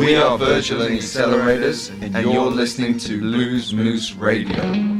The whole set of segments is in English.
We are Virgil and Accelerators, and you're listening to Blues Moose Radio.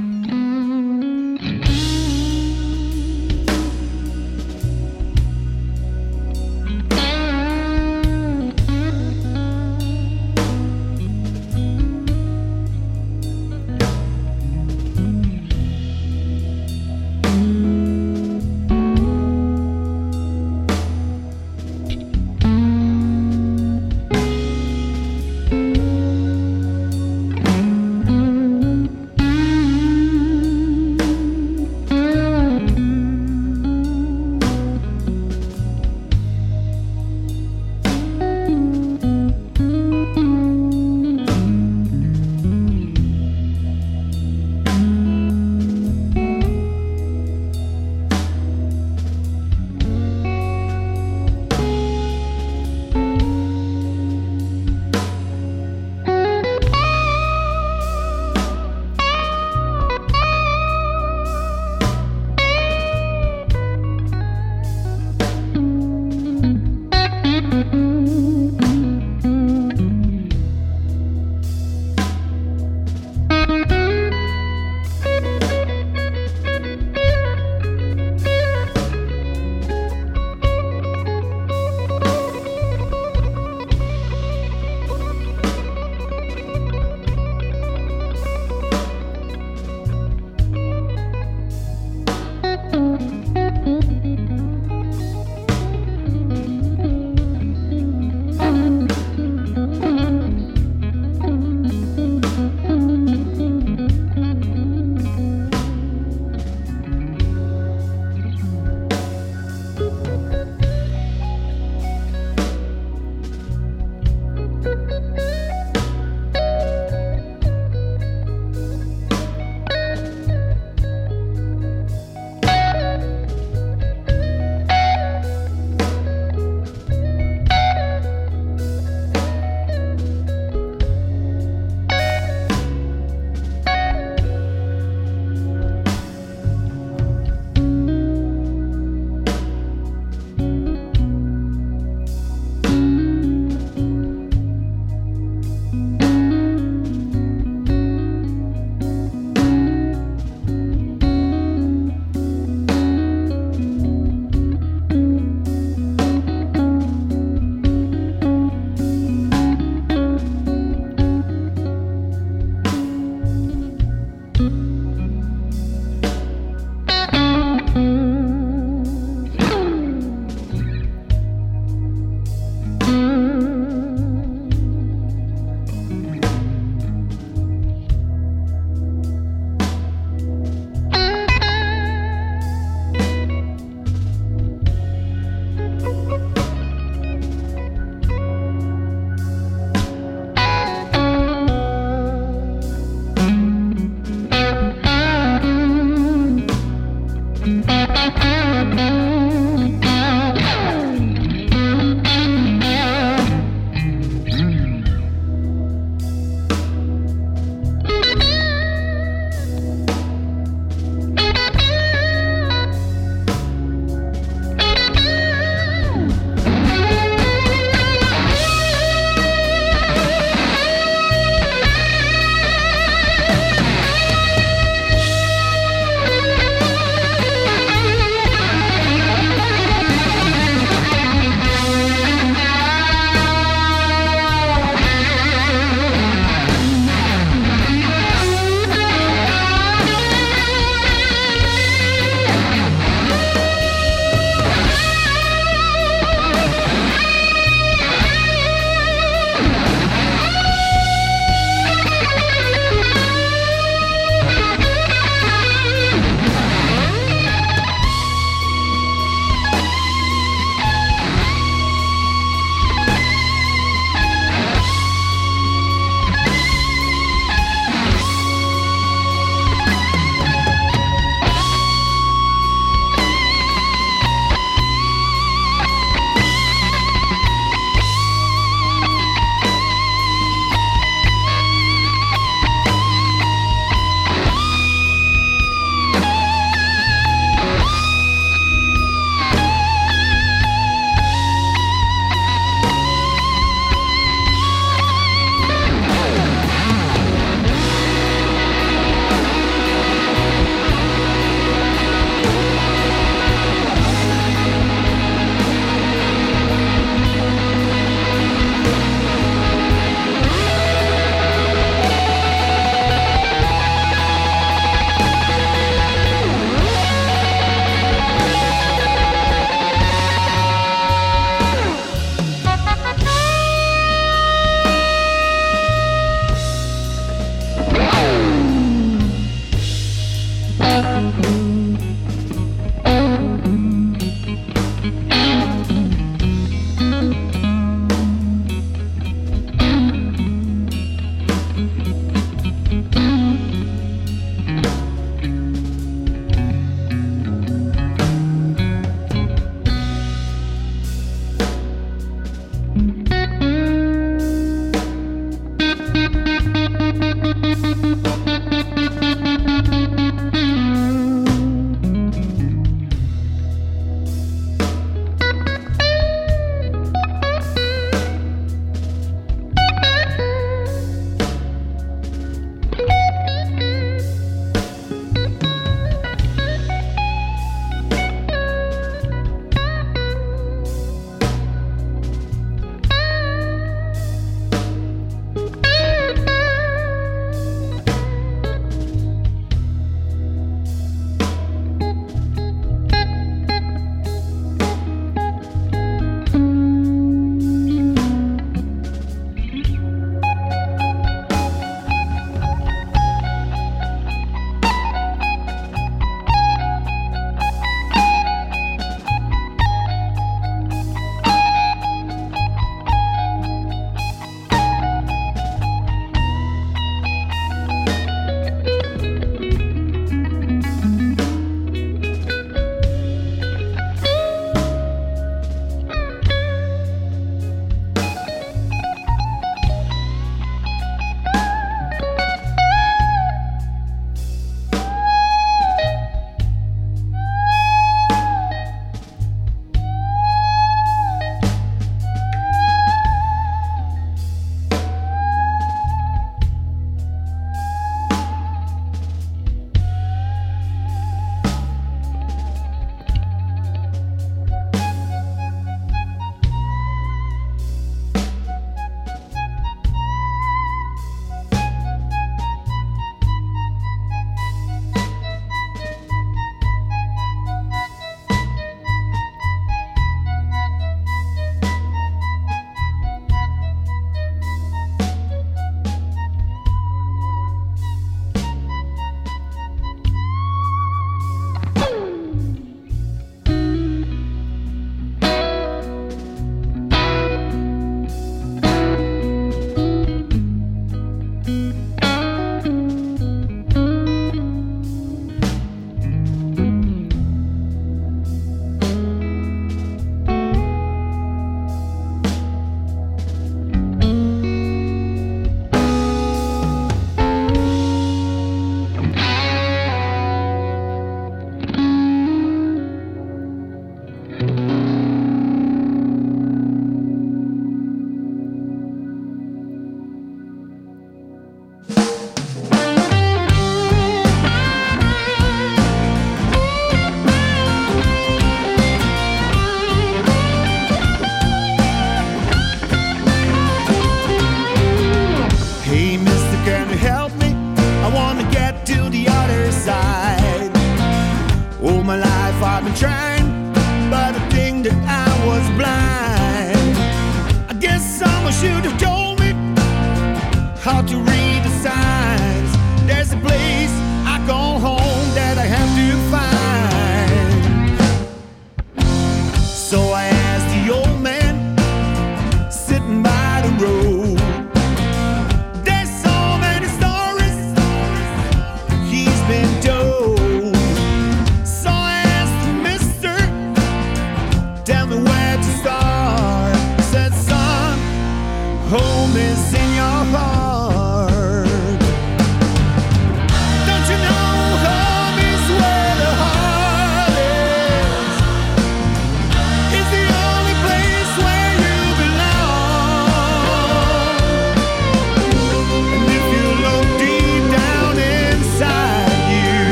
The signs. There's a place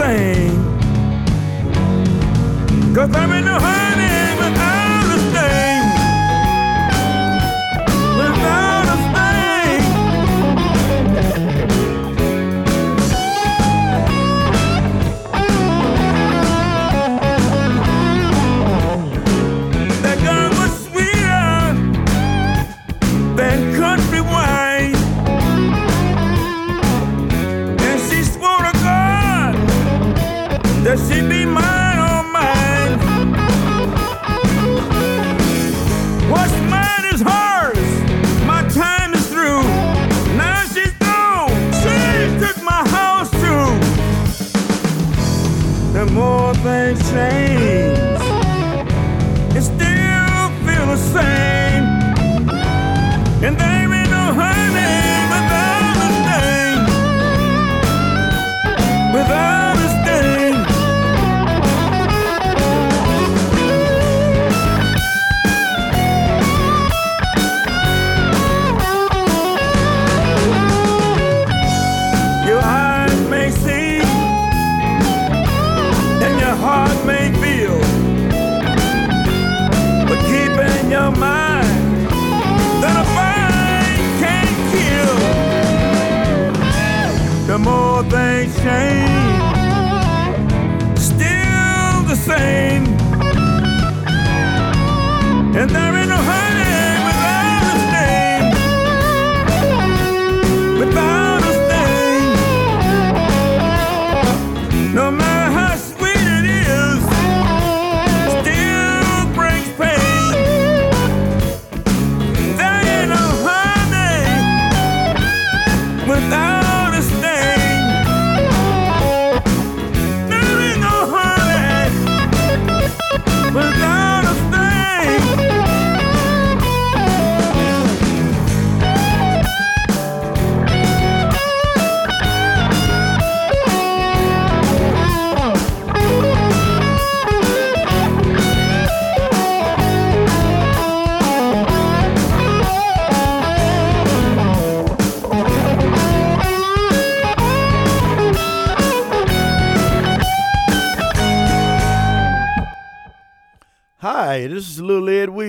sing. Cause I'm in the hood. Change.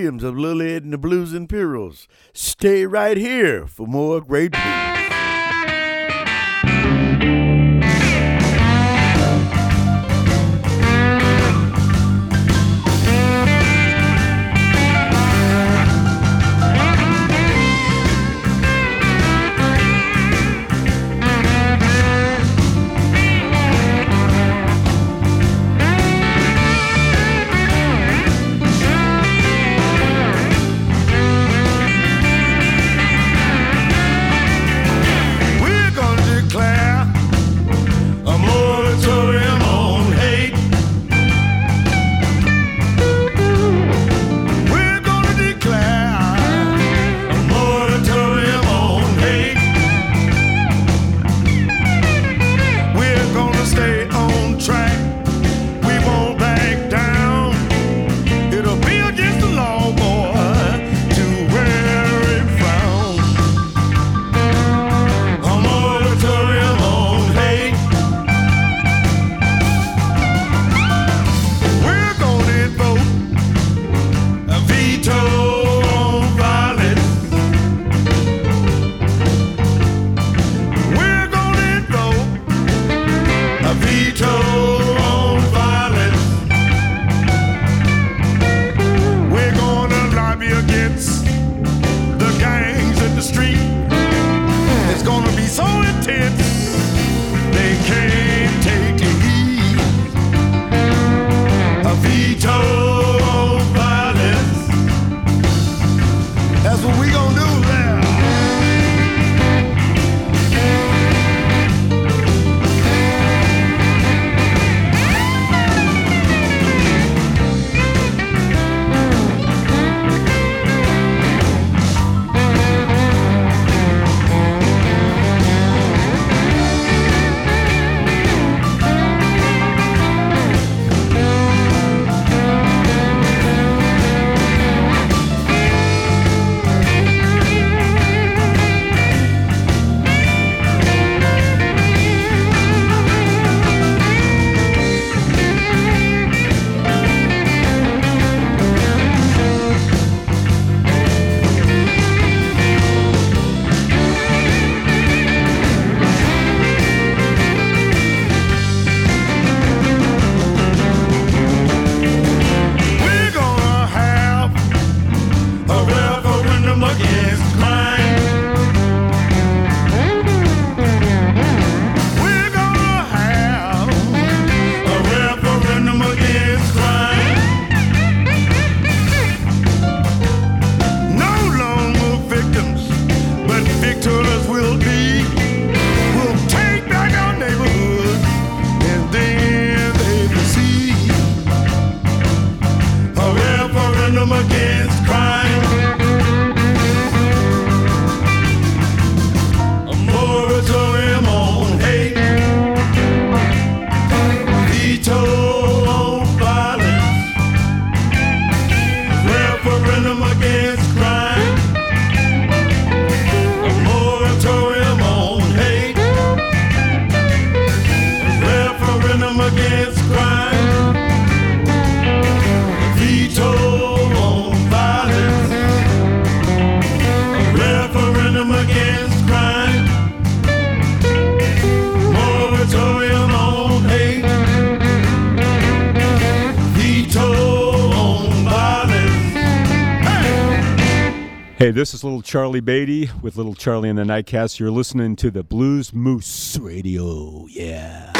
Williams of Lil Ed and the Blues Imperials. Stay right here for more great blues. This is little Charlie Baty with little Charlie and the Nightcats. You're listening to the Blues Moose Radio. Yeah.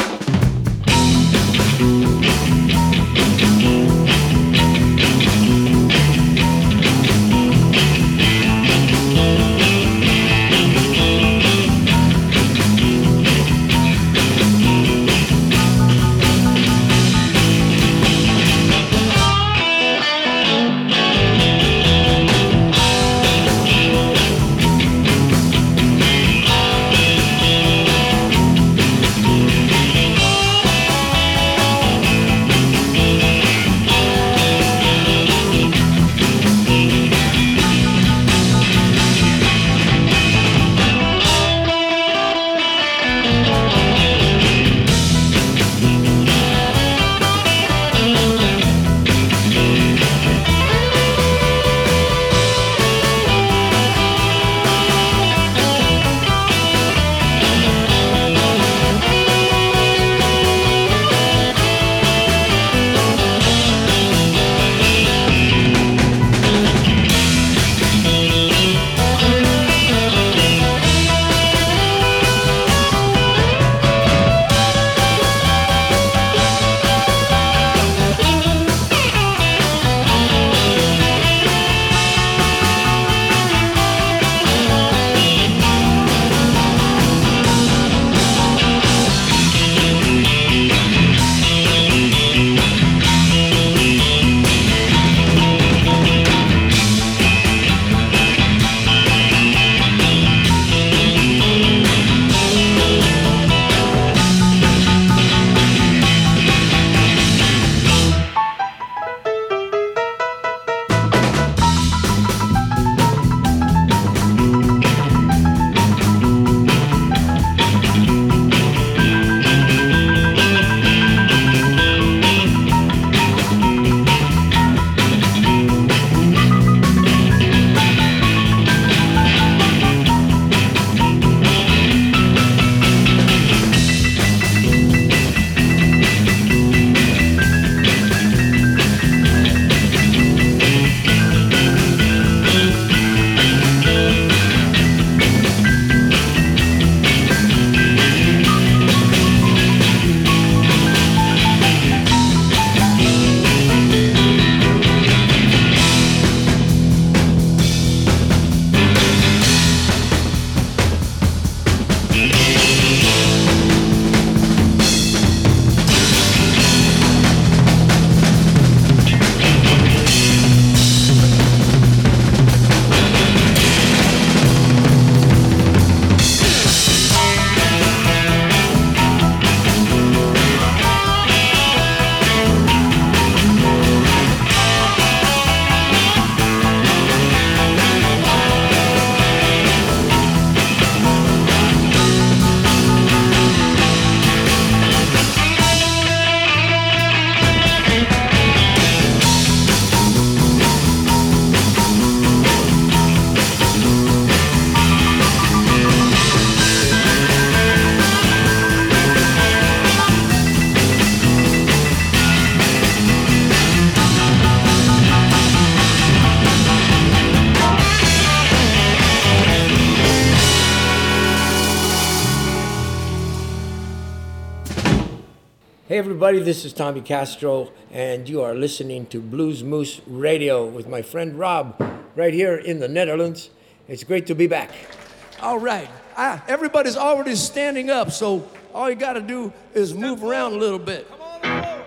Everybody, this is Tommy Castro, and you are listening to Blues Moose Radio with my friend Rob right here in the Netherlands. It's great to be back. All right. Ah, everybody's already standing up, so all you got to do is move around a little bit. Come on,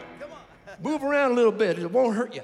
Move around a little bit, it won't hurt you.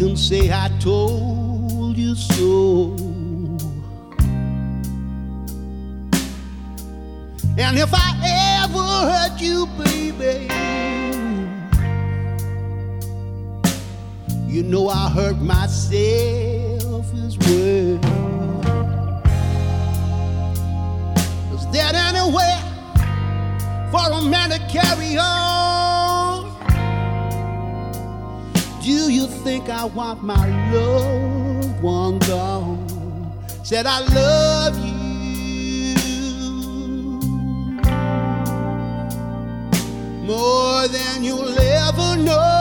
Can say I told you so. And if I ever hurt you, baby, you know I hurt myself as well. Is there anywhere for a man to carry on? Do you think I want my loved one gone? Said I love you. more than you'll ever know.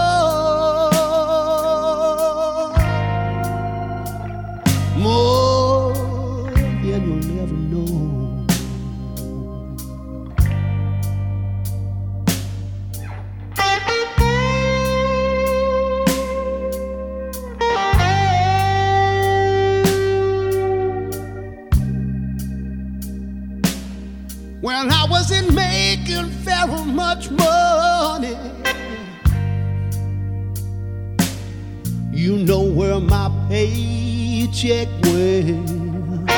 My paycheck went.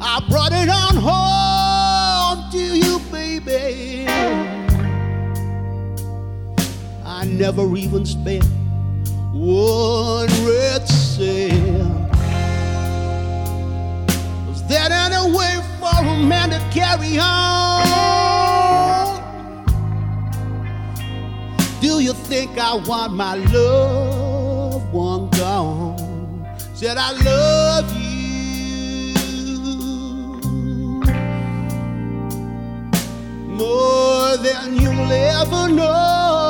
I brought it on home to you, baby. I never even spent one red cent. Is there any way for a man to carry on? Do you think I want my loved one gone? Said I love you more than you'll ever know.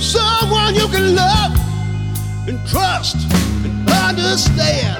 Someone you can love and trust and understand.